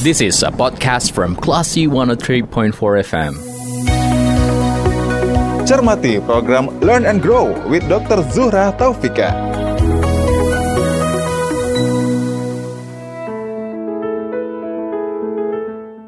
This is a podcast from Classy 103.4 FM. Cermati program Learn and Grow with Dr. Zuhra Taufika.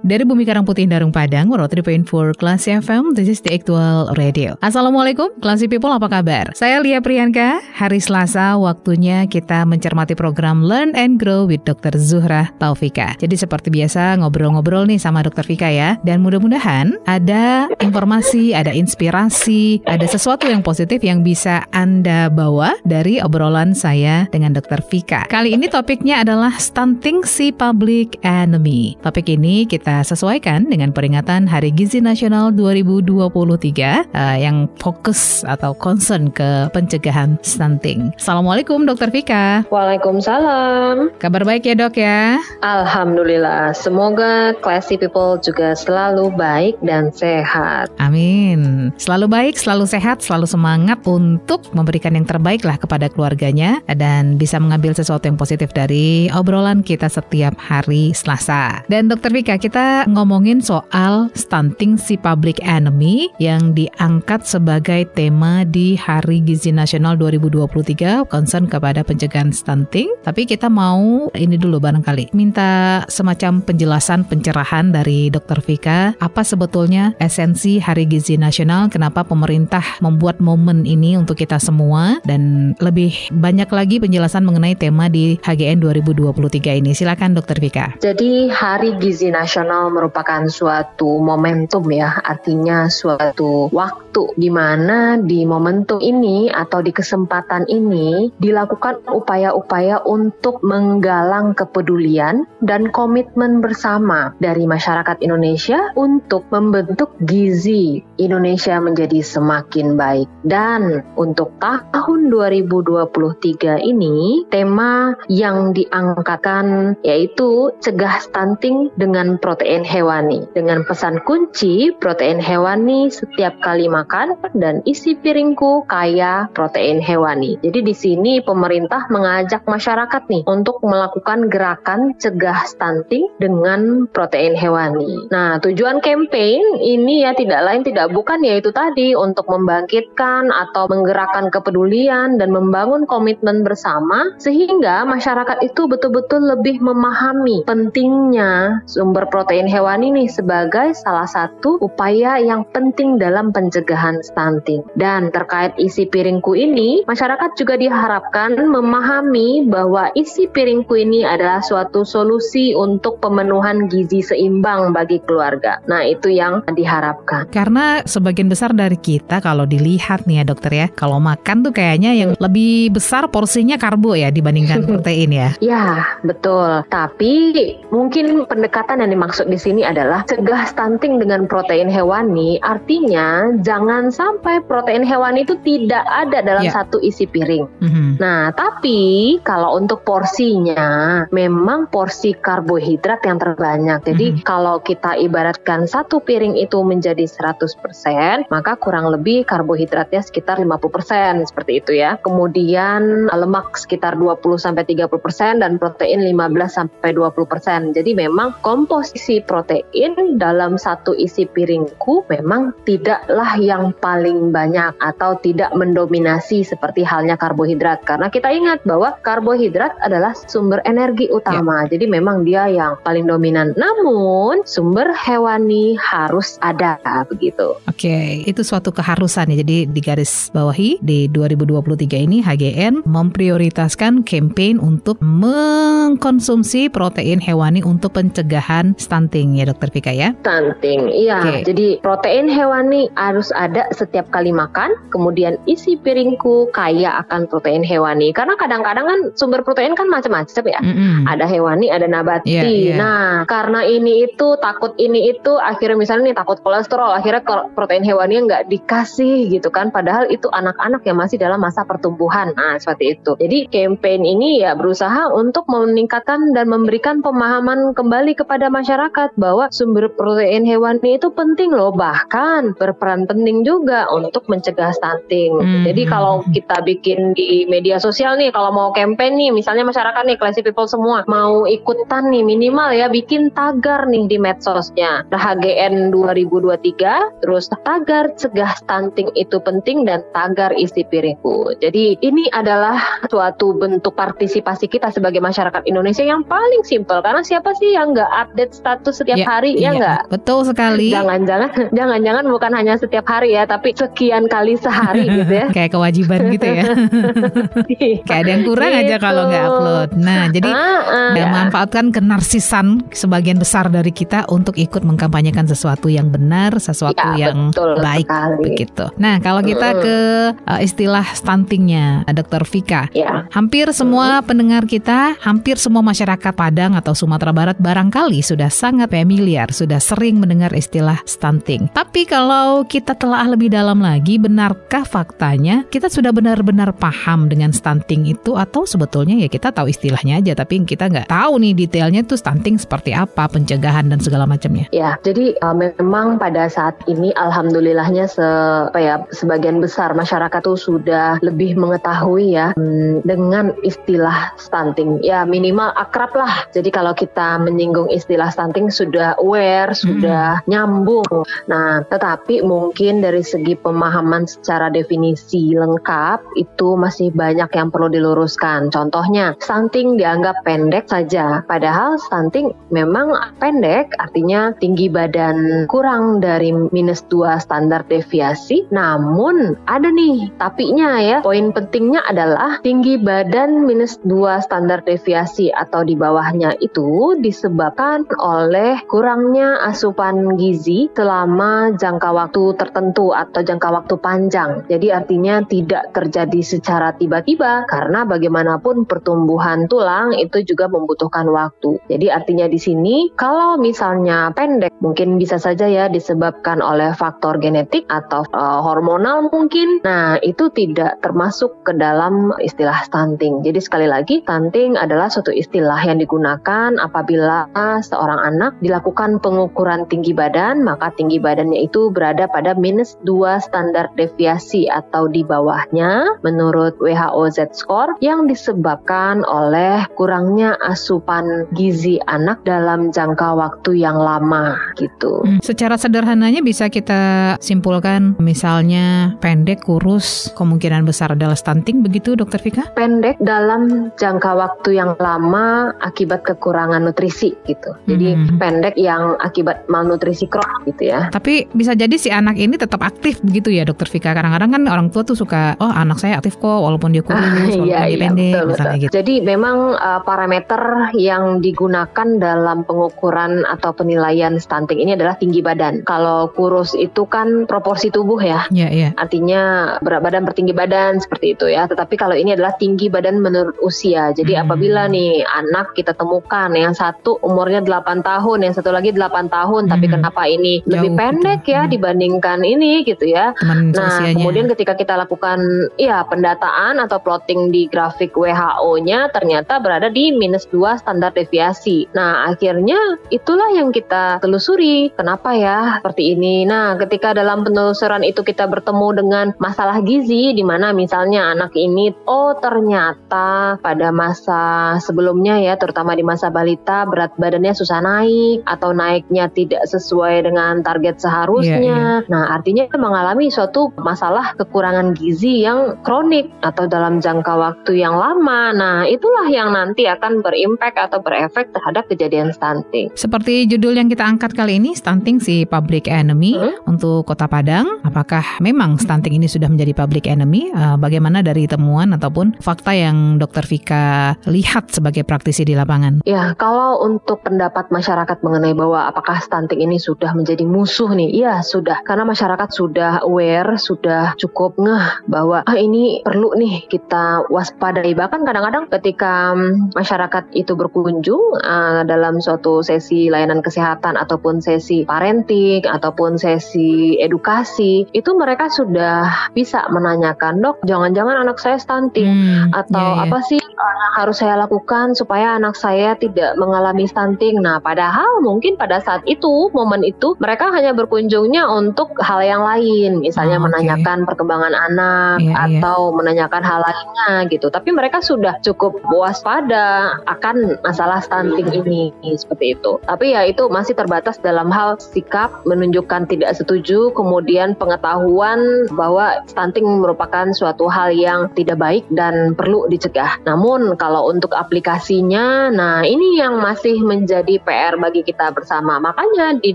Dari Bumi Karang Putih Darung Padang, 103.4 Kelas FM, this is the actual radio. Assalamualaikum, Classy People, apa kabar? Saya Lia Priyanka, hari Selasa waktunya kita mencermati program Learn and Grow with Dr. Zuhra Taufika. Jadi seperti biasa ngobrol-ngobrol nih sama Dr. Vika ya, dan mudah-mudahan ada informasi, ada inspirasi, ada sesuatu yang positif yang bisa Anda bawa dari obrolan saya dengan Dr. Vika. Kali ini topiknya adalah stunting si public enemy. Topik ini kita kita sesuaikan dengan peringatan Hari Gizi Nasional 2023 uh, yang fokus atau concern ke pencegahan stunting. Assalamualaikum Dokter Vika. Waalaikumsalam. Kabar baik ya dok ya? Alhamdulillah. Semoga classy people juga selalu baik dan sehat. Amin. Selalu baik, selalu sehat, selalu semangat untuk memberikan yang terbaik lah kepada keluarganya dan bisa mengambil sesuatu yang positif dari obrolan kita setiap hari Selasa. Dan Dokter Vika, kita kita ngomongin soal stunting si public enemy yang diangkat sebagai tema di Hari Gizi Nasional 2023 concern kepada pencegahan stunting. Tapi kita mau ini dulu barangkali minta semacam penjelasan pencerahan dari Dr. Vika apa sebetulnya esensi Hari Gizi Nasional, kenapa pemerintah membuat momen ini untuk kita semua dan lebih banyak lagi penjelasan mengenai tema di HGN 2023 ini. Silakan Dr. Vika. Jadi Hari Gizi Nasional nasional merupakan suatu momentum ya, artinya suatu waktu di mana di momentum ini atau di kesempatan ini dilakukan upaya-upaya untuk menggalang kepedulian dan komitmen bersama dari masyarakat Indonesia untuk membentuk gizi Indonesia menjadi semakin baik. Dan untuk tahun 2023 ini tema yang diangkatkan yaitu cegah stunting dengan protein protein hewani. Dengan pesan kunci, protein hewani setiap kali makan dan isi piringku kaya protein hewani. Jadi di sini pemerintah mengajak masyarakat nih untuk melakukan gerakan cegah stunting dengan protein hewani. Nah, tujuan campaign ini ya tidak lain tidak bukan yaitu tadi untuk membangkitkan atau menggerakkan kepedulian dan membangun komitmen bersama sehingga masyarakat itu betul-betul lebih memahami pentingnya sumber protein protein hewani nih sebagai salah satu upaya yang penting dalam pencegahan stunting. Dan terkait isi piringku ini, masyarakat juga diharapkan memahami bahwa isi piringku ini adalah suatu solusi untuk pemenuhan gizi seimbang bagi keluarga. Nah, itu yang diharapkan. Karena sebagian besar dari kita kalau dilihat nih ya dokter ya, kalau makan tuh kayaknya yang lebih besar porsinya karbo ya dibandingkan protein ya. Ya, betul. Tapi mungkin pendekatan yang dimaksud di sini adalah cegah stunting dengan protein hewani. Artinya jangan sampai protein hewani itu tidak ada dalam yeah. satu isi piring. Mm-hmm. Nah, tapi kalau untuk porsinya memang porsi karbohidrat yang terbanyak. Jadi mm-hmm. kalau kita ibaratkan satu piring itu menjadi 100%, maka kurang lebih karbohidratnya sekitar 50% seperti itu ya. Kemudian lemak sekitar 20 sampai 30% dan protein 15 sampai 20%. Jadi memang komposisi protein protein dalam satu isi piringku memang tidaklah yang paling banyak atau tidak mendominasi seperti halnya karbohidrat. Karena kita ingat bahwa karbohidrat adalah sumber energi utama. Ya. jadi memang dia yang paling dominan. Namun sumber hewani harus ada begitu. Oke itu suatu keharusan ya. Jadi di garis bawahi di 2023 ini HGN memprioritaskan campaign untuk mengkonsumsi protein hewani untuk pencegahan stunting ya dokter Vika ya? Stunting, iya. Okay. Jadi protein hewani harus ada setiap kali makan. Kemudian isi piringku kaya akan protein hewani. Karena kadang-kadang kan sumber protein kan macam-macam ya. Mm -hmm. Ada hewani, ada nabati. Yeah, yeah. Nah, karena ini itu takut ini itu akhirnya misalnya nih takut kolesterol, akhirnya protein hewani nggak dikasih gitu kan. Padahal itu anak-anak yang masih dalam masa pertumbuhan. Nah, seperti itu. Jadi campaign ini ya berusaha untuk meningkatkan dan memberikan pemahaman kembali kepada masyarakat masyarakat bahwa sumber protein hewani itu penting loh, bahkan berperan penting juga untuk mencegah stunting. Hmm. Jadi kalau kita bikin di media sosial nih, kalau mau campaign nih, misalnya masyarakat nih, classy people semua mau ikutan nih minimal ya bikin tagar nih di medsosnya. HGN 2023, terus tagar cegah stunting itu penting dan tagar isi piringku. Jadi ini adalah suatu bentuk partisipasi kita sebagai masyarakat Indonesia yang paling simpel karena siapa sih yang nggak update status setiap Ya, hari ya iya, nggak? Betul sekali. Jangan-jangan, jangan-jangan bukan hanya setiap hari ya, tapi sekian kali sehari gitu ya. Kayak kewajiban gitu ya. Kayak ada yang kurang aja Gitu. kalau nggak upload. Nah, jadi Ah, ah. Ya, memanfaatkan kenarsisan sebagian besar dari kita untuk ikut mengkampanyekan sesuatu yang benar, sesuatu Ya, yang betul baik sekali. begitu. Nah, kalau kita ke uh, istilah stuntingnya, Dr. Vika. Ya, Hampir semua pendengar kita, hampir semua masyarakat Padang atau Sumatera Barat barangkali sudah sangat familiar, sudah sering mendengar istilah stunting. Tapi kalau kita telah lebih dalam lagi, benarkah faktanya kita sudah benar-benar paham dengan stunting itu atau sebetulnya ya kita tahu istilahnya aja, tapi kita nggak tahu nih detailnya tuh stunting seperti apa, pencegahan dan segala macamnya. Ya, jadi uh, memang pada saat ini alhamdulillahnya se apa ya sebagian besar masyarakat tuh sudah lebih mengetahui ya hmm, dengan istilah stunting. Ya minimal akrab lah. Jadi kalau kita menyinggung istilah stunting sudah aware, sudah nyambung. Nah, tetapi mungkin dari segi pemahaman secara definisi lengkap itu masih banyak yang perlu diluruskan. Contohnya, stunting dianggap pendek saja, padahal stunting memang pendek, artinya tinggi badan kurang dari minus 2 standar deviasi. Namun ada nih tapinya ya. Poin pentingnya adalah tinggi badan minus 2 standar deviasi atau di bawahnya itu disebabkan oleh kurangnya asupan gizi selama jangka waktu tertentu atau jangka waktu panjang. Jadi artinya tidak terjadi secara tiba-tiba karena bagaimanapun pertumbuhan tulang itu juga membutuhkan waktu. Jadi artinya di sini kalau misalnya pendek mungkin bisa saja ya disebabkan oleh faktor genetik atau uh, hormonal mungkin. Nah, itu tidak termasuk ke dalam istilah stunting. Jadi sekali lagi stunting adalah suatu istilah yang digunakan apabila seorang anak dilakukan pengukuran tinggi badan, maka tinggi badannya itu berada pada minus 2 standar deviasi atau di bawahnya menurut WHO Z-score yang disebabkan oleh kurangnya asupan gizi anak dalam jangka waktu yang lama gitu. Hmm, Secara sederhananya bisa kita simpulkan misalnya pendek, kurus, kemungkinan besar adalah stunting begitu Dokter Vika? pendek dalam jangka waktu yang lama akibat kekurangan nutrisi gitu. Jadi Hmm. Pendek yang akibat malnutrisi kronik gitu ya. Tapi bisa jadi si anak ini tetap aktif begitu ya Dokter Vika. Kadang-kadang kan orang tua tuh suka, oh anak saya aktif kok walaupun dia kurus, walaupun Iya, dia iya, pendek, betul, misalnya betul. gitu. Jadi memang uh, parameter yang digunakan dalam pengukuran atau penilaian stunting ini adalah tinggi badan. Kalau kurus itu kan proporsi tubuh ya. Iya, iya. Artinya berat badan per tinggi badan seperti itu ya. Tetapi kalau ini adalah tinggi badan menurut usia. Jadi Hmm. apabila nih anak kita temukan yang satu umurnya 8 tahun, yang satu lagi 8 tahun, tapi Hmm. kenapa ini Jauh lebih gitu. pendek ya Hmm. dibandingkan ini gitu ya. Teman Nah, seusianya. kemudian ketika kita lakukan ya pendataan atau plotting di grafik WHO-nya ternyata berada di minus 2 standar deviasi. Nah, akhirnya itulah yang kita telusuri. Kenapa ya seperti ini? Nah, ketika dalam penelusuran itu kita bertemu dengan masalah gizi di mana misalnya anak ini oh ternyata pada masa sebelumnya ya terutama di masa balita berat badannya susah naik atau naiknya tidak sesuai dengan target seharusnya. Nah, artinya mengalami suatu masalah kekurangan gizi yang kronik atau dalam jangka waktu yang lama. Nah, itulah yang nanti akan berimpact atau berefek terhadap kejadian stunting. Seperti judul yang kita angkat kali ini, stunting si public enemy Hmm. untuk Kota Padang. Apakah memang stunting ini sudah menjadi public enemy? Eh, bagaimana dari temuan ataupun fakta yang Dokter Vika lihat sebagai praktisi di lapangan? Ya, kalau untuk pendapat masyarakat mengenai bahwa apakah stunting ini sudah menjadi musuh nih, iya sudah. Karena masyarakat sudah aware, sudah cukup ngeh bahwa ah, ini perlu nih kita waspadai. Bahkan kadang-kadang ketika mm, masyarakat itu berkunjung ah, dalam suatu sesi layanan kesehatan ataupun sesi parenting ataupun sesi edukasi, itu mereka sudah bisa menanyakan, dok, jangan-jangan anak saya stunting Hmm, atau iya, iya. apa sih uh, yang harus saya lakukan supaya anak saya tidak mengalami stunting. Nah, Padahal mungkin pada saat itu, momen itu, mereka hanya berkunjungnya untuk hal yang lain. Misalnya Oh, oke. menanyakan perkembangan anak Iya, iya. atau menanyakan hal lainnya gitu. Tapi mereka sudah cukup waspada akan masalah stunting ini seperti itu. Tapi ya itu masih terbatas dalam hal sikap menunjukkan tidak setuju, kemudian pengetahuan bahwa stunting merupakan suatu hal yang tidak baik dan perlu dicegah. Namun kalau untuk aplikasinya, nah ini yang masih menjadi PR bagi kita bersama. Makanya di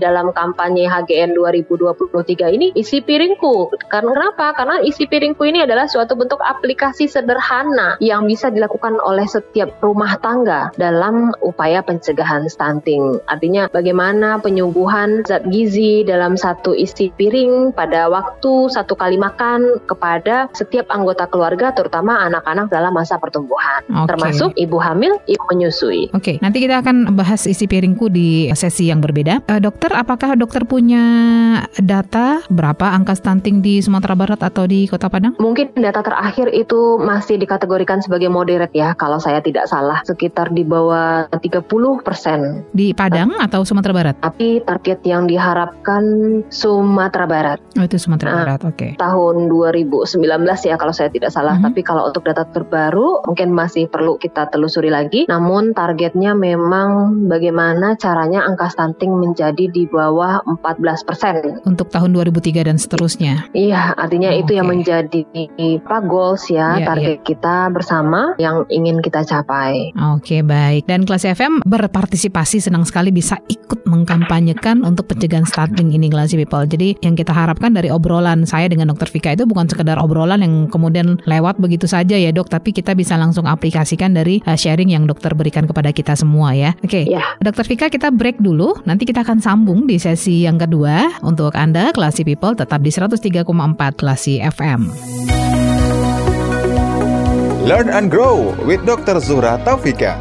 dalam kampanye HGN 2023 ini isi piringku. Karena kenapa? Karena isi piringku ini adalah suatu bentuk aplikasi sederhana yang bisa dilakukan oleh setiap rumah tangga dalam upaya pencegahan stunting. Artinya bagaimana penyuguhan zat gizi dalam satu isi piring pada waktu satu kali makan kepada setiap anggota keluarga terutama anak-anak dalam masa pertumbuhan. Oke. Termasuk ibu hamil, ibu menyusui. Oke, nanti kita akan bahas isi di sesi yang berbeda. Eh, dokter, apakah dokter punya data berapa angka stunting di Sumatera Barat atau di Kota Padang? Mungkin data terakhir itu masih dikategorikan sebagai moderate ya, kalau saya tidak salah, sekitar di bawah 30 persen. Di Padang atau Sumatera Barat? Tapi target yang diharapkan Sumatera Barat Oh, itu Sumatera Ah. Barat. Oke. tahun 2019 ya kalau saya tidak salah. Mhm. Tapi kalau untuk data terbaru mungkin masih perlu kita telusuri lagi. Namun targetnya memang bagaimana caranya angka stunting menjadi di bawah 14 persen. Untuk tahun 2003 dan seterusnya. Iya, artinya itu yang Oke. menjadi apa goals ya Iya, target kita bersama yang ingin kita capai. Oke, baik. Dan kelas FM berpartisipasi senang sekali bisa ikut mengkampanyekan untuk pencegahan stunting ini kelas people. Jadi yang kita harapkan dari obrolan saya dengan Dokter Vika itu bukan sekedar obrolan yang kemudian lewat begitu saja ya dok, tapi kita bisa langsung aplikasikan dari uh, sharing yang dokter berikan kepada kita semua ya. Oke, Ya. Dokter Vika kita break dulu. Nanti kita akan sambung di sesi yang kedua. Untuk Anda, Klasi People tetap di 103,4 Klasi FM. Learn and grow with Dr. Zuhra Taufika.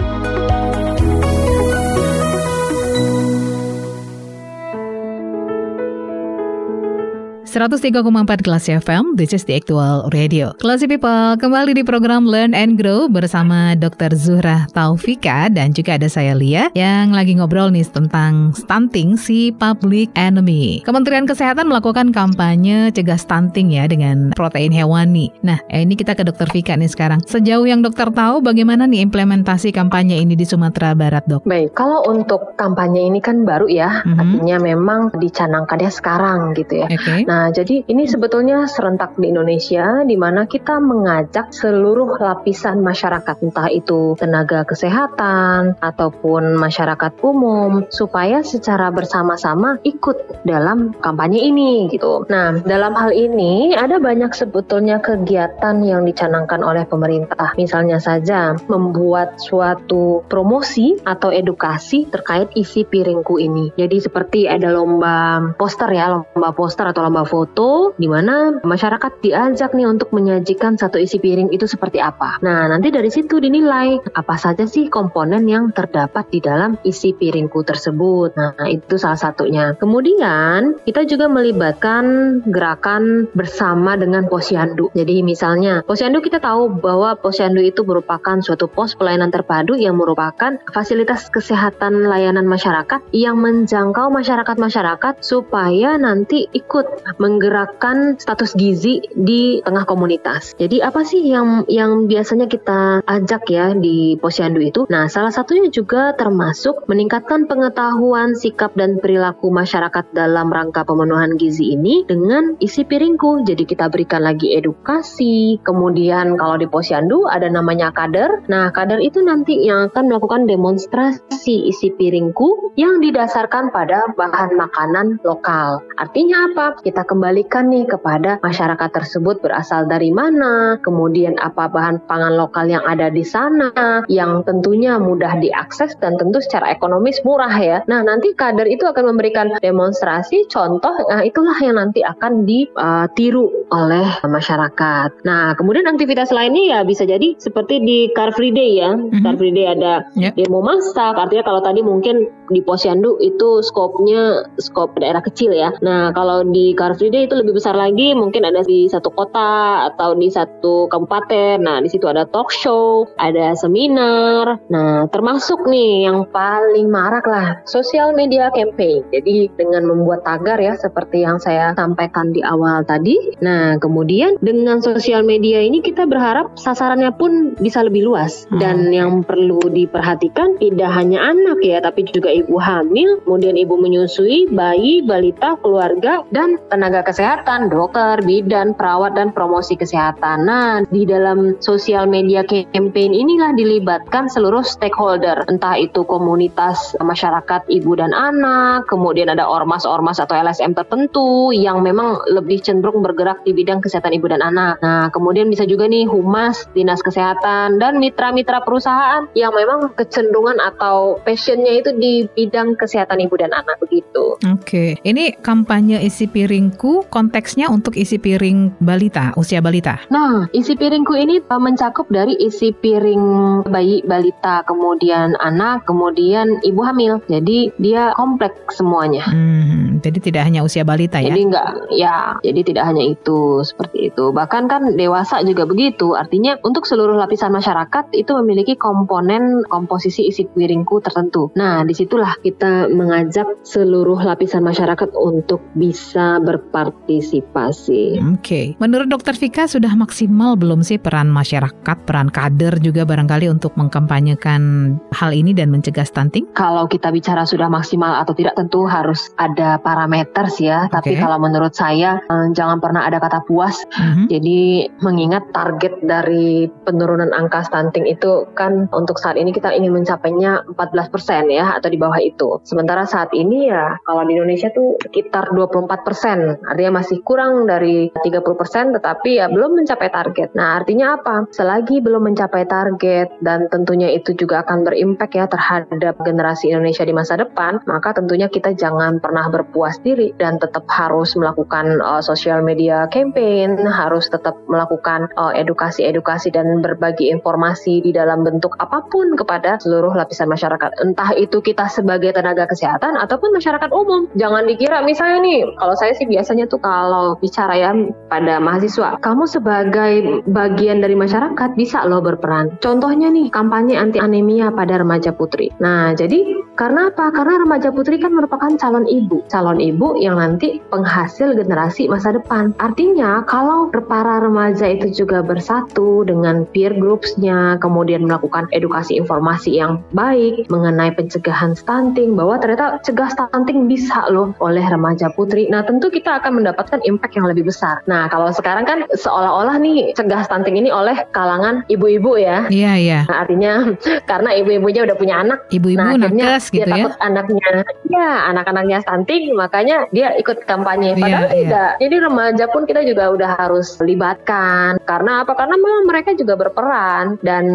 103,4 Kelas FM, this is the actual radio. Classy People, kembali di program Learn and Grow bersama Dr. Zuhra Taufika dan juga ada saya Lia yang lagi ngobrol nih tentang stunting si public enemy. Kementerian Kesehatan melakukan kampanye cegah stunting ya dengan protein hewani. Nah, eh, ini kita ke Dr. Vika nih sekarang. Sejauh yang dokter tahu bagaimana nih implementasi kampanye ini di Sumatera Barat, Dok? Baik, kalau untuk kampanye ini kan baru ya, Mhm. artinya memang dicanangkannya sekarang gitu ya. Oke. Nah, jadi ini sebetulnya serentak di Indonesia di mana kita mengajak seluruh lapisan masyarakat entah itu tenaga kesehatan ataupun masyarakat umum supaya secara bersama-sama ikut dalam kampanye ini gitu. Nah, dalam hal ini ada banyak sebetulnya kegiatan yang dicanangkan oleh pemerintah. Misalnya saja membuat suatu promosi atau edukasi terkait isi piringku ini. Jadi seperti ada lomba poster ya, lomba poster atau lomba foto di mana masyarakat diajak nih untuk menyajikan satu isi piring itu seperti apa. Nah, nanti dari situ dinilai apa saja sih komponen yang terdapat di dalam isi piringku tersebut. Nah, itu salah satunya. Kemudian, kita juga melibatkan gerakan bersama dengan Posyandu. Jadi misalnya, Posyandu kita tahu bahwa Posyandu itu merupakan suatu pos pelayanan terpadu yang merupakan fasilitas kesehatan layanan masyarakat yang menjangkau masyarakat-masyarakat supaya nanti ikut menggerakkan status gizi di tengah komunitas. Jadi apa sih yang yang biasanya kita ajak ya di Posyandu itu? Nah, salah satunya juga termasuk meningkatkan pengetahuan sikap dan perilaku masyarakat dalam rangka pemenuhan gizi ini dengan isi piringku. Jadi kita berikan lagi edukasi. Kemudian kalau di Posyandu ada namanya kader. Nah, kader itu nanti yang akan melakukan demonstrasi isi piringku yang didasarkan pada bahan makanan lokal. Artinya apa? Kita kembalikan nih kepada masyarakat tersebut berasal dari mana, kemudian apa bahan pangan lokal yang ada di sana, yang tentunya mudah diakses dan tentu secara ekonomis murah ya. Nah, nanti kader itu akan memberikan demonstrasi contoh, nah itulah yang nanti akan ditiru oleh masyarakat. Nah, kemudian aktivitas lainnya ya bisa jadi seperti di Car Free Day ya. Mhm. Car Free Day ada Ya. demo masak, artinya kalau tadi mungkin di Posyandu itu skopnya skop daerah kecil ya. Nah, kalau di Car Aslinya itu lebih besar lagi, mungkin ada di satu kota atau di satu kabupaten. Nah, di situ ada talk show, ada seminar. Nah, termasuk nih yang paling marak lah, sosial media campaign. Jadi dengan membuat tagar ya, seperti yang saya sampaikan di awal tadi. Nah, kemudian dengan sosial media ini kita berharap sasarannya pun bisa lebih luas. Dan yang perlu diperhatikan tidak hanya anak ya, tapi juga ibu hamil, kemudian ibu menyusui, bayi, balita, keluarga, dan tenaga kesehatan, dokter, bidan, perawat, dan promosi kesehatan. Nah, di dalam sosial media campaign inilah dilibatkan seluruh stakeholder, entah itu komunitas masyarakat ibu dan anak, kemudian ada ormas-ormas atau LSM tertentu yang memang lebih cenderung bergerak di bidang kesehatan ibu dan anak. Nah, kemudian bisa juga nih humas, dinas kesehatan, dan mitra-mitra perusahaan yang memang kecenderungan atau passionnya itu di bidang kesehatan ibu dan anak begitu. Oke, ini kampanye isi piringku konteksnya untuk isi piring balita, usia balita. Nah, isi piringku ini uh, mencakup dari isi piring bayi, balita, kemudian anak, kemudian ibu hamil. Jadi dia kompleks semuanya. Hmm, jadi tidak hanya usia balita ya? Jadi enggak, ya. Jadi tidak hanya itu seperti itu. Bahkan kan dewasa juga begitu. Artinya untuk seluruh lapisan masyarakat itu memiliki komponen komposisi isi piringku tertentu. Nah, di situlah kita mengajak seluruh lapisan masyarakat untuk bisa berpartisipasi. Oke, menurut Dokter Vika sudah maksimal belum sih peran masyarakat, peran kader juga barangkali untuk mengkampanyekan hal ini dan mencegah stunting? Kalau kita bicara sudah maksimal atau tidak tentu harus ada parameter sih ya. Tapi Oke. kalau menurut saya eh, jangan pernah ada kata puas. Mhm. Jadi mengingat target dari penurunan angka stunting itu kan untuk saat ini kita ingin mencapainya 14% ya atau di bawah itu. Sementara saat ini ya kalau di Indonesia tuh sekitar 24%. Artinya masih kurang dari 30% tetapi ya belum mencapai target. Nah, artinya apa? Selagi belum mencapai target dan tentunya itu juga akan berimpact ya terhadap generasi Indonesia di masa depan, maka tentunya kita jangan pernah berpuas diri dan tetap harus melakukan uh, social media campaign, harus tetap melakukan uh, edukasi-edukasi dan berbagi informasi di dalam bentuk apa pun kepada seluruh lapisan masyarakat. Entah itu kita sebagai tenaga kesehatan ataupun masyarakat umum. Jangan dikira misalnya nih, kalau saya sih biasanya tuh kalau bicara ya pada mahasiswa, kamu sebagai bagian dari masyarakat bisa loh berperan. Contohnya nih, kampanye anti anemia pada remaja putri. Nah, jadi karena apa? Karena remaja putri kan merupakan calon ibu. Calon ibu yang nanti penghasil generasi masa depan. Artinya, kalau para remaja itu juga bersatu dengan peer groups-nya, kemudian melakukan edukasi informasi yang baik mengenai pencegahan stunting, bahwa ternyata cegah stunting bisa loh oleh remaja putri. Nah, tentu kita akan mendapatkan impact yang lebih besar. Nah, kalau sekarang kan seolah-olah nih cegah stunting ini oleh kalangan ibu-ibu ya. Iya, iya. Nah, artinya karena ibu-ibunya udah punya anak, Ibu-ibu nah nakes gitu dia ya. takut anaknya, ya anak-anaknya stunting, makanya dia ikut kampanye. Padahal Iya, iya. tidak. Jadi remaja pun kita juga udah harus libatkan. Karena apa? Karena memang mereka juga berperan dan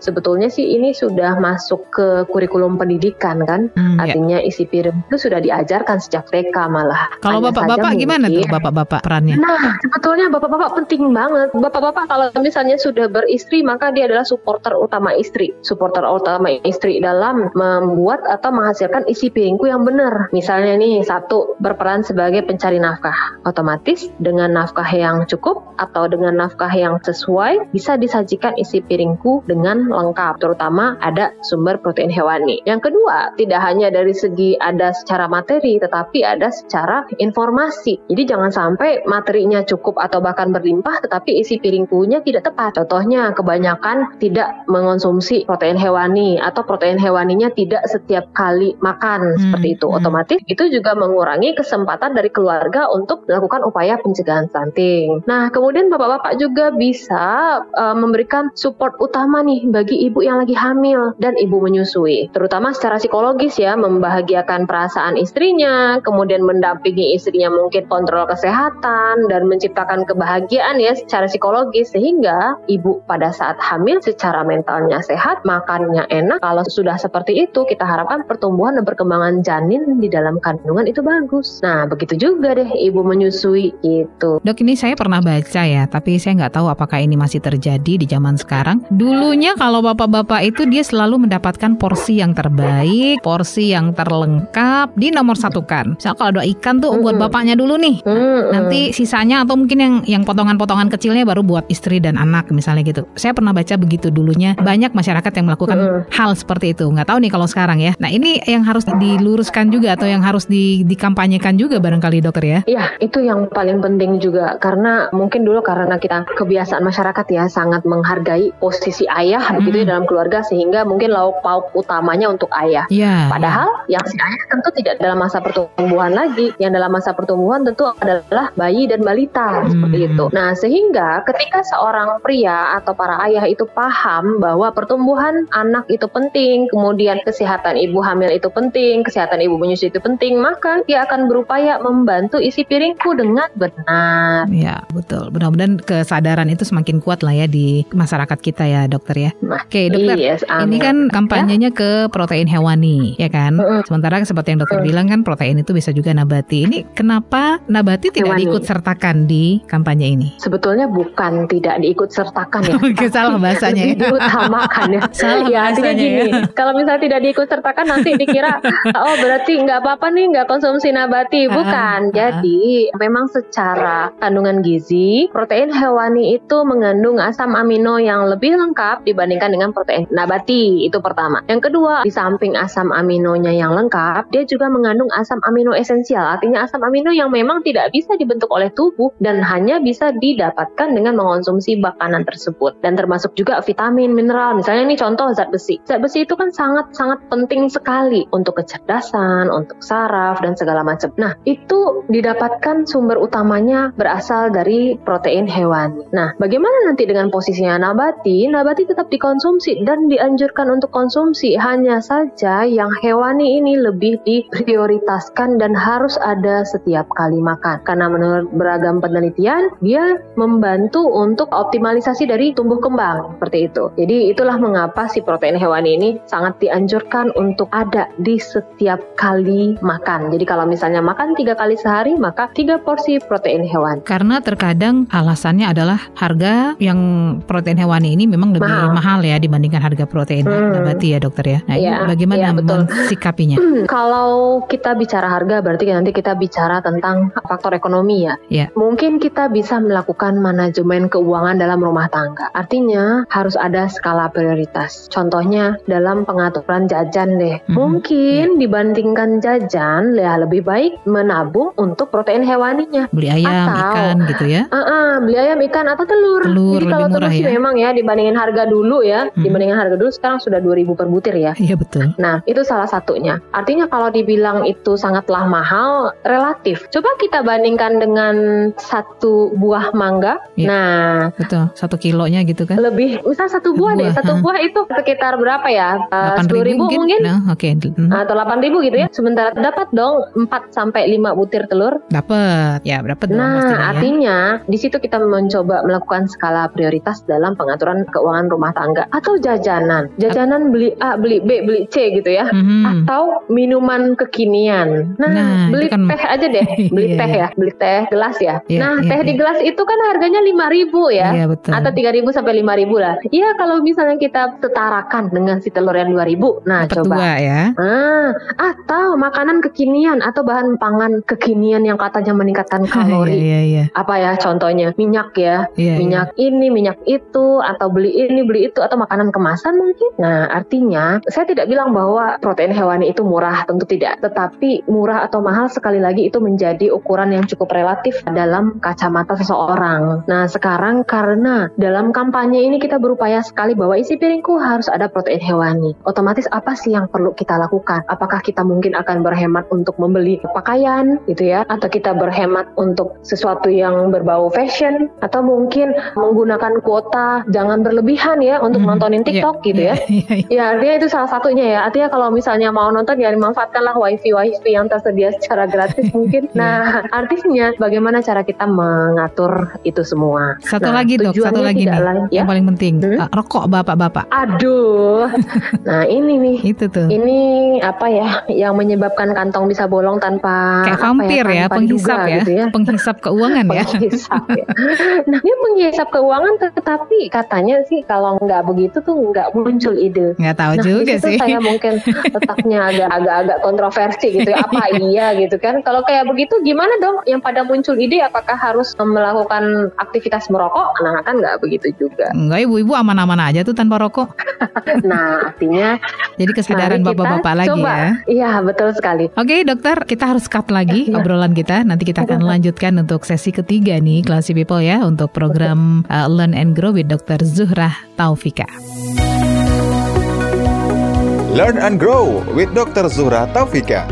sebetulnya sih ini sudah masuk ke kurikulum pendidikan kan. Hmm, ya. Artinya isi piring itu sudah diajarkan sejak TK malah. Kalau Hanya bapak-bapak saja gimana tuh bapak-bapak perannya? Nah, sebetulnya bapak-bapak penting banget. Bapak-bapak kalau misalnya sudah beristri, maka dia adalah supporter utama istri. Supporter utama istri dalam membuat atau menghasilkan isi piringku yang benar. Misalnya nih, satu, berperan sebagai pencari nafkah. Otomatis dengan nafkah yang cukup atau dengan nafkah yang sesuai, bisa disajikan isi piringku dengan lengkap. Terutama ada sumber protein hewani. Yang kedua, tidak hanya dari segi ada secara materi, tetapi ada secara informasi. Jadi jangan sampai materinya cukup atau bahkan berlimpah, tetapi isi piringkunya tidak tepat. Contohnya, kebanyakan tidak mengonsumsi protein hewani atau protein hewaninya tidak setiap kali makan Hmm, seperti itu. hmm. Otomatis itu juga mengurangi kesempatan dari keluarga untuk melakukan upaya pencegahan stunting. Nah, kemudian bapak-bapak juga bisa uh, memberikan support utama nih bagi ibu yang lagi hamil dan ibu menyusui, terutama secara psikologis ya, membahagiakan perasaan istrinya, kemudian mendampingi istrinya mungkin kontrol kesehatan dan menciptakan kebahagiaan ya secara psikologis sehingga ibu pada saat hamil secara mentalnya sehat, makannya enak. Kalau sudah seperti itu, kita harapkan pertumbuhan dan perkembangan janin di dalam kandungan itu bagus. Nah, begitu juga deh ibu menyusui gitu. Dok ini saya pernah baca ya, tapi saya nggak tahu apakah ini masih terjadi di zaman sekarang. Dulunya kalau bapak-bapak itu dia selalu mendapatkan porsi yang terbaik, porsi yang terlengkap, di nomor satu kan. Misal kalau ada ikan tuh buat Mm-mm. Bapaknya dulu nih. Hmm, Nanti sisanya atau mungkin yang yang potongan-potongan kecilnya baru buat istri dan anak misalnya gitu. Saya pernah baca begitu dulunya. Banyak masyarakat yang melakukan Mm-mm. hal seperti itu. Nggak tahu nih kalau sekarang ya. Nah ini yang harus diluruskan juga atau yang harus di, dikampanyekan juga barangkali dokter ya. Iya, itu yang paling penting juga karena mungkin dulu karena kita kebiasaan masyarakat ya sangat menghargai posisi ayah gitu ya dalam keluarga sehingga mungkin lauk pauk utamanya untuk ayah. Iya. Padahal yang si ayah tentu tidak dalam masa pertumbuhan lagi. Yang dalam masa pertumbuhan tentu adalah bayi dan balita seperti Hmm. itu. Nah, sehingga ketika seorang pria atau para ayah itu paham bahwa pertumbuhan anak itu penting, kemudian kesehatan ibu hamil itu penting, kesehatan ibu menyusui itu penting, maka dia akan berupaya membantu isi piringku dengan benar. Ya betul. Mudah-mudahan kesadaran itu semakin kuat lah ya di masyarakat kita ya dokter ya. Nah, Oke dokter. yes, Ini amin. kan kampanyenya ke protein hewani, ya kan? Sementara seperti yang dokter Mm. bilang kan protein itu bisa juga nabati. Ini kenapa nabati tidak Hewani. diikut sertakan di kampanye ini? Sebetulnya bukan tidak diikut sertakan ya. Oke, salah bahasanya ya. diutamakan ya. Salah ya artinya gini, ya. kalau misalnya tidak diikut sertakan nanti dikira oh berarti nggak apa-apa nih nggak konsumsi nabati. Ah, Bukan. ah. Jadi memang secara kandungan gizi protein hewani itu mengandung asam amino yang lebih lengkap dibandingkan dengan protein nabati. Itu pertama. Yang kedua, di samping asam aminonya yang lengkap, dia juga mengandung asam amino esensial. Artinya asam amino yang memang tidak bisa dibentuk oleh tubuh dan hanya bisa didapatkan dengan mengonsumsi makanan tersebut. Dan termasuk juga vitamin, mineral. Misalnya ini contoh zat besi. Zat besi itu kan sangat-sangat penting sekali untuk kecerdasan, untuk saraf dan segala macam. Nah, itu didapatkan sumber utamanya berasal dari protein hewani. Nah, bagaimana nanti dengan posisinya nabati? Nabati tetap dikonsumsi dan dianjurkan untuk konsumsi. Hanya saja yang hewani ini lebih diprioritaskan dan harus ada setiap kali makan. Karena menurut beragam penelitian, dia membantu untuk optimalisasi dari tumbuh kembang seperti itu. Jadi itulah mengapa si protein hewani ini sangat dianjurkan untuk ada di setiap kali makan. Jadi kalau misalnya makan tiga kali sehari, maka tiga porsi protein hewani. Karena terkadang alasannya adalah harga yang protein hewani ini memang lebih mahal, Mahal. ya dibandingkan harga protein Hmm. nabati ya dokter ya. Nah ini Iya, bagaimana iya, betul. mensikapinya? Kalau kita bicara harga, berarti nanti kita bicara tentang faktor ekonomi ya. Ya. Mungkin kita bisa melakukan manajemen keuangan dalam rumah tangga. Artinya harus ada skala prioritas. Contohnya dalam pengaturan jajan deh. Mhm. Mungkin dibandingkan jajan, ya lebih baik menabung untuk protein hewaninya. Beli ayam, Atau- ikan gitu ya. Ah, beli ayam, ikan atau telur. Telur Jadi kalau telur sih ya. memang ya dibandingin harga dulu ya, Mhm. dibandingin harga dulu sekarang sudah 2000 per butir ya. Iya betul. Nah, itu salah satunya. Artinya kalau dibilang itu sangatlah mahal, relatif. Coba kita bandingkan dengan satu buah mangga. Iya. Nah, Betul. Satu kilonya gitu kan. lebih, misal satu buah, deh. Buah, Satu hah. buah itu sekitar berapa ya? Delapan Sepuluh ribu mungkin? Nah, Oke. Hmm. Atau 8 ribu gitu ya. Sementara dapat dong 4 sampai 5 butir telur. Dapat. Ya dapat dong Nah, pastinya ya. artinya di situ kita mencoba melakukan skala prioritas dalam pengaturan keuangan rumah tangga atau jajanan. Jajanan beli A, beli B, beli C gitu ya. Mhm. atau minuman kekinian. Nah, Nah, beli kan- teh aja deh, beli Iya, teh iya. ya, beli teh gelas ya. Iya, nah, iya, teh di iya. gelas itu kan harganya 5.000 ya. Iya betul. Atau 3.000 sampai 5.000 lah. Iya, kalau misalnya kita setarakan dengan si telur yang 2.000. Nah, Dapat coba. dua ya. Ah, atau makanan kekinian atau bahan pangan kekinian yang katanya meningkatkan kalori. Iya iya. Apa ya contohnya? Minyak ya. Iya, minyak ini, minyak itu, atau beli ini, beli itu, atau makanan kemasan mungkin. Nah, artinya saya tidak bilang bahwa protein hewani itu murah, tentu tidak. Tetapi murah atau mahal sekali lagi itu menjadi ukuran yang cukup relatif dalam kacamata seseorang. Nah, sekarang karena dalam kampanye ini kita berupaya sekali bahwa isi piringku harus ada protein hewani. Otomatis apa sih yang perlu kita lakukan? Apakah kita mungkin akan berhemat untuk membeli pakaian gitu ya atau kita berhemat untuk sesuatu yang berbau fashion atau mungkin menggunakan kuota jangan berlebihan ya untuk Mhm. nontonin Iya, TikTok gitu ya. Iya iya. Ya artinya itu salah satunya ya. Artinya kalau misalnya mau nonton ya dimanfaatkanlah wifi wifi yang tersedia secara gratis mungkin. Iya. Nah artinya bagaimana cara kita mengatur itu semua. Satu Nah, lagi dok, satu lagi nih, lain- ya. yang paling penting, Hmm? Uh, rokok bapak-bapak. Aduh. nah ini nih Itu tuh. ini apa ya yang menyebabkan kantong bisa bolong tanpa kayak vampir ya, tanpa penghisap ya, gitu ya. penghisap keuangan ya. Penghisap ya. Nah, dia menghisap keuangan tetapi katanya sih kalau nggak begitu tuh nggak muncul ide. Nggak tahu Nah, juga sih. saya mungkin letaknya agak agak kontroversi gitu ya. Apa iya gitu kan? Kalau kayak begitu gimana dong? Yang pada muncul ide apakah harus melakukan aktivitas merokok? Nah, kan nggak begitu juga. Enggak ibu-ibu aman-aman aja tuh tanpa rokok. Nah, artinya Jadi kesadaran bapak-bapak lagi coba. ya. Iya, betul sekali. Oke dokter, kita harus cut lagi Iya. obrolan kita. Nanti kita akan lanjutkan untuk sesi ketiga nih, Classy People ya, untuk program uh, Learn and Grow with Dr. Zuhrah Taufika. Learn and Grow with Dr. Zuhra Taufika.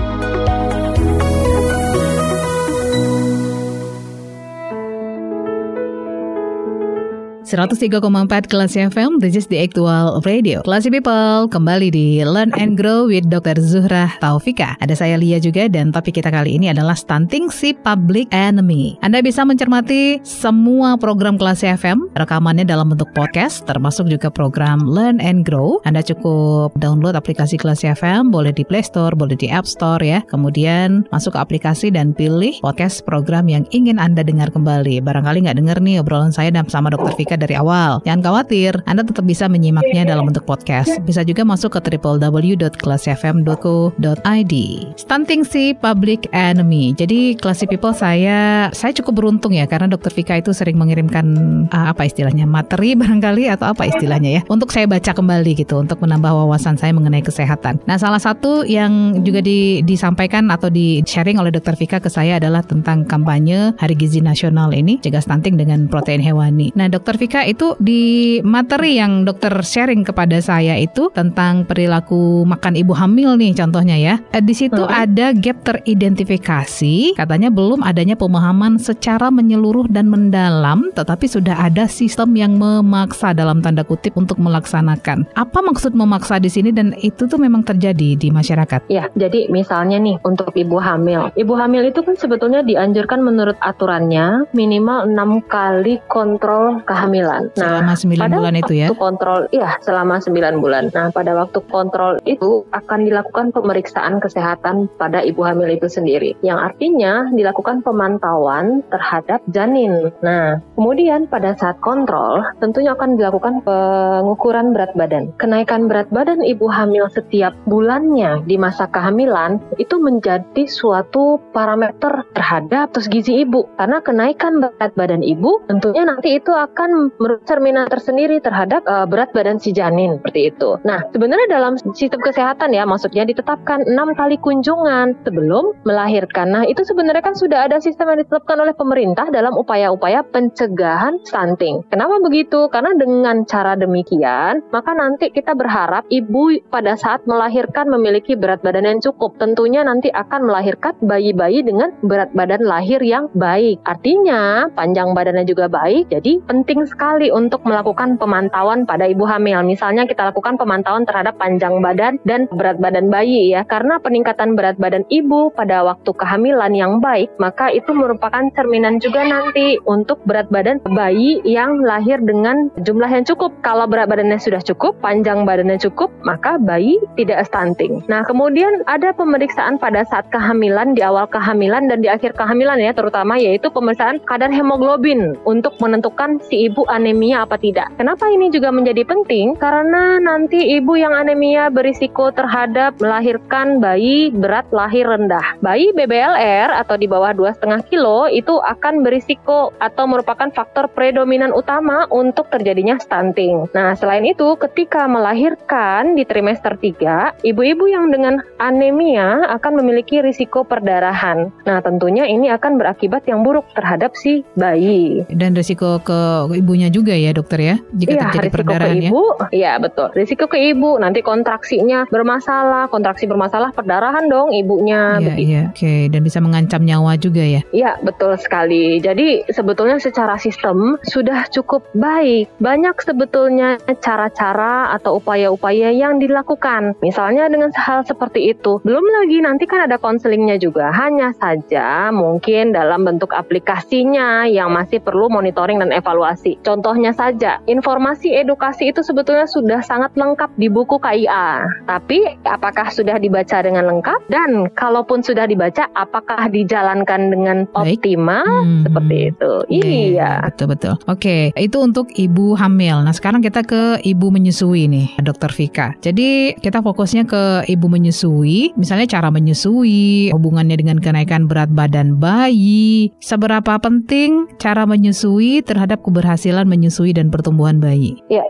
103,4 Kelas FM, this is the actual radio. Classy People, kembali di Learn and Grow with Dr. Zuhrah Taufika. Ada saya Lia juga dan topik kita kali ini adalah stunting si public enemy. Anda bisa mencermati semua program Kelas FM, rekamannya dalam bentuk podcast, termasuk juga program Learn and Grow. Anda cukup download aplikasi Kelas FM, boleh di Play Store, boleh di App Store ya. Kemudian masuk ke aplikasi dan pilih podcast program yang ingin Anda dengar kembali. Barangkali nggak dengar nih obrolan saya dan sama Dr. Vika dari awal. Jangan khawatir, Anda tetap bisa menyimaknya dalam bentuk podcast. Bisa juga masuk ke www.kelasfm.co.id. Stunting si public enemy. Jadi classy people saya saya cukup beruntung ya karena Dr. Vika itu sering mengirimkan ah, apa istilahnya materi barangkali atau apa istilahnya ya untuk saya baca kembali gitu untuk menambah wawasan saya mengenai kesehatan. Nah salah satu yang juga di- disampaikan atau di sharing oleh Dr. Vika ke saya adalah tentang kampanye Hari Gizi Nasional ini cegah stunting dengan protein hewani. Nah Dr. Vika itu di materi yang dokter sharing kepada saya itu tentang perilaku makan ibu hamil nih contohnya ya. Eh, Di situ Hmm. ada gap teridentifikasi, katanya belum adanya pemahaman secara menyeluruh dan mendalam, tetapi sudah ada sistem yang memaksa dalam tanda kutip untuk melaksanakan. Apa maksud memaksa di sini dan itu tuh memang terjadi di masyarakat? Ya, jadi misalnya nih untuk ibu hamil. Ibu hamil itu kan sebetulnya dianjurkan menurut aturannya minimal enam kali kontrol kehamilan. Selama 9 pada bulan itu ya. waktu kontrol, iya selama 9 bulan. Nah, pada waktu kontrol itu akan dilakukan pemeriksaan kesehatan pada ibu hamil itu sendiri. Yang artinya dilakukan pemantauan terhadap janin. Nah, kemudian pada saat kontrol tentunya akan dilakukan pengukuran berat badan. Kenaikan berat badan ibu hamil setiap bulannya di masa kehamilan itu menjadi suatu parameter terhadap terus gizi ibu. Karena kenaikan berat badan ibu tentunya nanti itu akan cerminan tersendiri terhadap eh, berat badan si janin seperti itu. Nah, sebenarnya dalam sistem kesehatan ya maksudnya ditetapkan enam kali kunjungan sebelum melahirkan. Nah, itu sebenarnya kan sudah ada sistem yang ditetapkan oleh pemerintah dalam upaya-upaya pencegahan stunting. Kenapa begitu? Karena dengan cara demikian, maka nanti kita berharap ibu pada saat melahirkan memiliki berat badan yang cukup. Tentunya nanti akan melahirkan bayi-bayi dengan berat badan lahir yang baik. Artinya, panjang badannya juga baik. Jadi, penting sekali untuk melakukan pemantauan pada ibu hamil. Misalnya kita lakukan pemantauan terhadap panjang badan dan berat badan bayi ya. Karena peningkatan berat badan ibu pada waktu kehamilan yang baik, maka itu merupakan cerminan juga nanti untuk berat badan bayi yang lahir dengan jumlah yang cukup. Kalau berat badannya sudah cukup, panjang badannya cukup, maka bayi tidak stunting. Nah, kemudian ada pemeriksaan pada saat kehamilan, di awal kehamilan dan di akhir kehamilan ya, terutama yaitu pemeriksaan kadar hemoglobin untuk menentukan si ibu anemia apa tidak. Kenapa ini juga menjadi penting? Karena nanti ibu yang anemia berisiko terhadap melahirkan bayi berat lahir rendah. Bayi BBLR atau di bawah 2,5 kilo itu akan berisiko atau merupakan faktor predominan utama untuk terjadinya stunting. Nah, selain itu ketika melahirkan di trimester 3, ibu-ibu yang dengan anemia akan memiliki risiko perdarahan. Nah, tentunya ini akan berakibat yang buruk terhadap si bayi. Dan risiko ke ibunya juga ya dokter ya, jika Iya, terjadi risiko perdarahan ke ya. ibu, iya betul. Risiko ke ibu, nanti kontraksinya bermasalah, kontraksi bermasalah, perdarahan dong ibunya. Iya, iya, oke. Dan bisa mengancam nyawa juga ya. Iya, betul sekali. Jadi sebetulnya secara sistem sudah cukup baik. Banyak sebetulnya cara-cara atau upaya-upaya yang dilakukan. Misalnya dengan hal seperti itu. Belum lagi nanti kan ada konselingnya juga. Hanya saja mungkin dalam bentuk aplikasinya yang masih perlu monitoring dan evaluasi. Contohnya saja, informasi edukasi itu sebetulnya sudah sangat lengkap di buku KIA. Tapi apakah sudah dibaca dengan lengkap? Dan kalaupun sudah dibaca, apakah dijalankan dengan optimal? Hmm. Seperti itu. Iya. betul betul. Oke, itu untuk ibu hamil. Nah, sekarang kita ke ibu menyusui nih, Dokter Vika. Jadi kita fokusnya ke ibu menyusui, misalnya cara menyusui, hubungannya dengan kenaikan berat badan bayi, seberapa penting cara menyusui terhadap keberhasilan menyusui dan pertumbuhan bayi. Ya,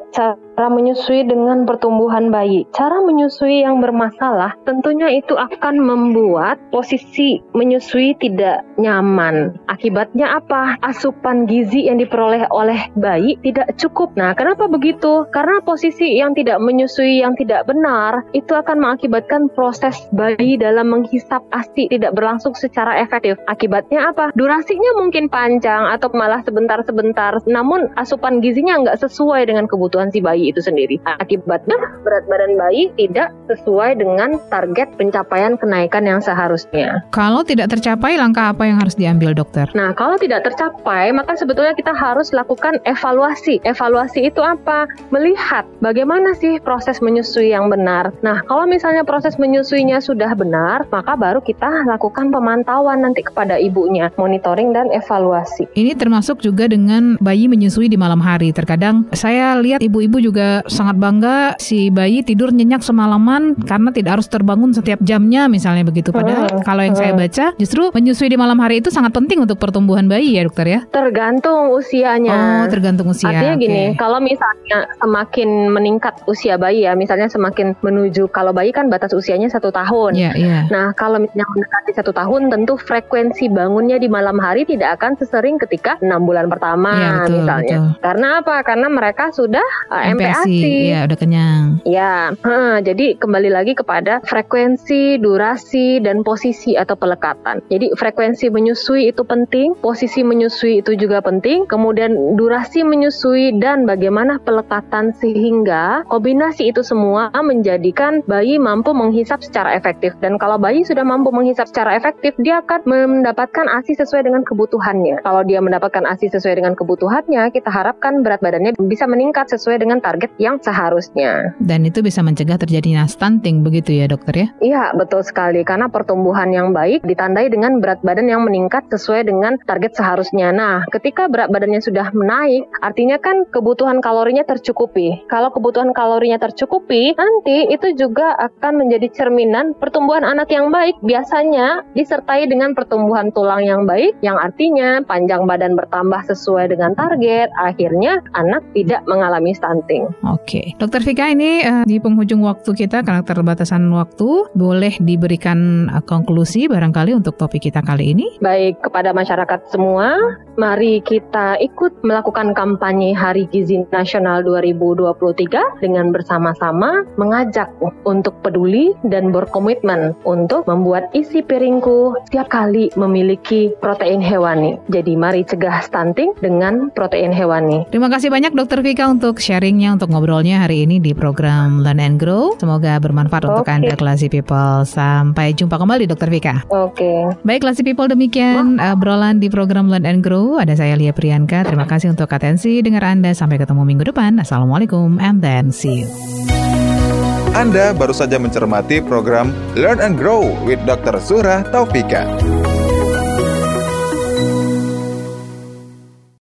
cara menyusui dengan pertumbuhan bayi. Cara menyusui yang bermasalah tentunya itu akan membuat posisi menyusui tidak nyaman. Akibatnya apa? Asupan gizi yang diperoleh oleh bayi tidak cukup. Nah, kenapa begitu? Karena posisi yang tidak menyusui yang tidak benar itu akan mengakibatkan proses bayi dalam menghisap ASI tidak berlangsung secara efektif. Akibatnya apa? Durasinya mungkin panjang atau malah sebentar-sebentar. Namun asupan gizinya nggak sesuai dengan kebutuhan si bayi itu sendiri. Akibatnya berat badan bayi tidak sesuai dengan target pencapaian kenaikan yang seharusnya. Kalau tidak tercapai, langkah apa yang harus diambil, dokter? Nah, kalau tidak tercapai, maka sebetulnya kita harus lakukan evaluasi. Evaluasi itu apa? Melihat bagaimana sih proses menyusui yang benar. Nah, kalau misalnya proses menyusuinya sudah benar, maka baru kita lakukan pemantauan nanti kepada ibunya, monitoring dan evaluasi. Ini termasuk juga dengan bayi menyusui di malam hari. Terkadang saya lihat ibu-ibu juga sangat bangga si bayi tidur nyenyak semalaman karena tidak harus terbangun setiap jamnya misalnya begitu. Padahal Hmm, kalau yang saya hmm. baca justru menyusui di malam hari itu sangat penting untuk pertumbuhan bayi ya dokter ya. Tergantung usianya. Oh tergantung usia. Artinya Oke. gini, kalau misalnya semakin meningkat usia bayi ya, misalnya semakin menuju kalau bayi kan batas usianya satu tahun. Iya iya. Nah, kalau misalnya mendekati satu tahun, tentu frekuensi bangunnya di malam hari tidak akan sesering ketika enam bulan pertama, Iya, betul, misalnya. betul. Karena apa? Karena mereka sudah uh, MPASI. Iya udah kenyang. Ya, heh, jadi kembali lagi kepada frekuensi, durasi, dan posisi atau pelekatan. Jadi frekuensi menyusui itu penting, posisi menyusui itu juga penting, kemudian durasi menyusui dan bagaimana pelekatan sehingga kombinasi itu semua menjadikan bayi mampu menghisap secara efektif. Dan kalau bayi sudah mampu menghisap secara efektif, dia akan mendapatkan ASI sesuai dengan kebutuhannya. Kalau dia mendapatkan ASI sesuai dengan kebutuhannya, kita harapkan berat badannya bisa meningkat sesuai dengan target yang seharusnya. Dan itu bisa mencegah terjadinya stunting begitu ya dokter ya? Iya, betul sekali. Karena pertumbuhan yang baik ditandai dengan berat badan yang meningkat sesuai dengan target seharusnya. Nah, ketika berat badannya sudah menaik, artinya kan kebutuhan kalorinya tercukupi. Kalau kebutuhan kalorinya tercukupi, nanti itu juga akan menjadi cerminan pertumbuhan anak yang baik. Biasanya disertai dengan pertumbuhan tulang yang baik, yang artinya panjang badan bertambah sesuai dengan target. Akhirnya anak tidak mengalami stunting. Oke, Dokter Vika ini eh, di penghujung waktu kita karena terbatasan waktu, boleh diberikan eh, konklusi barangkali untuk topik kita kali ini. Baik kepada masyarakat semua, mari kita ikut melakukan kampanye Hari Gizi Nasional 2023 dengan bersama-sama mengajak untuk peduli dan berkomitmen untuk membuat isi piringku setiap kali memiliki protein hewani. Jadi mari cegah stunting dengan protein hewani. Terima kasih banyak Dokter Vika untuk sharingnya, untuk ngobrolnya hari ini di program Learn and Grow. Semoga bermanfaat untuk Oke. Anda Classy People. Sampai jumpa kembali Dokter Vika. Oke. Baik Classy People demikian obrolan di program Learn and Grow. Ada saya Lia Priyanka. Terima kasih untuk atensi dengar Anda. Sampai ketemu minggu depan. Assalamualaikum and then see you. Anda baru saja mencermati program Learn and Grow with Dr. Zura Taufika.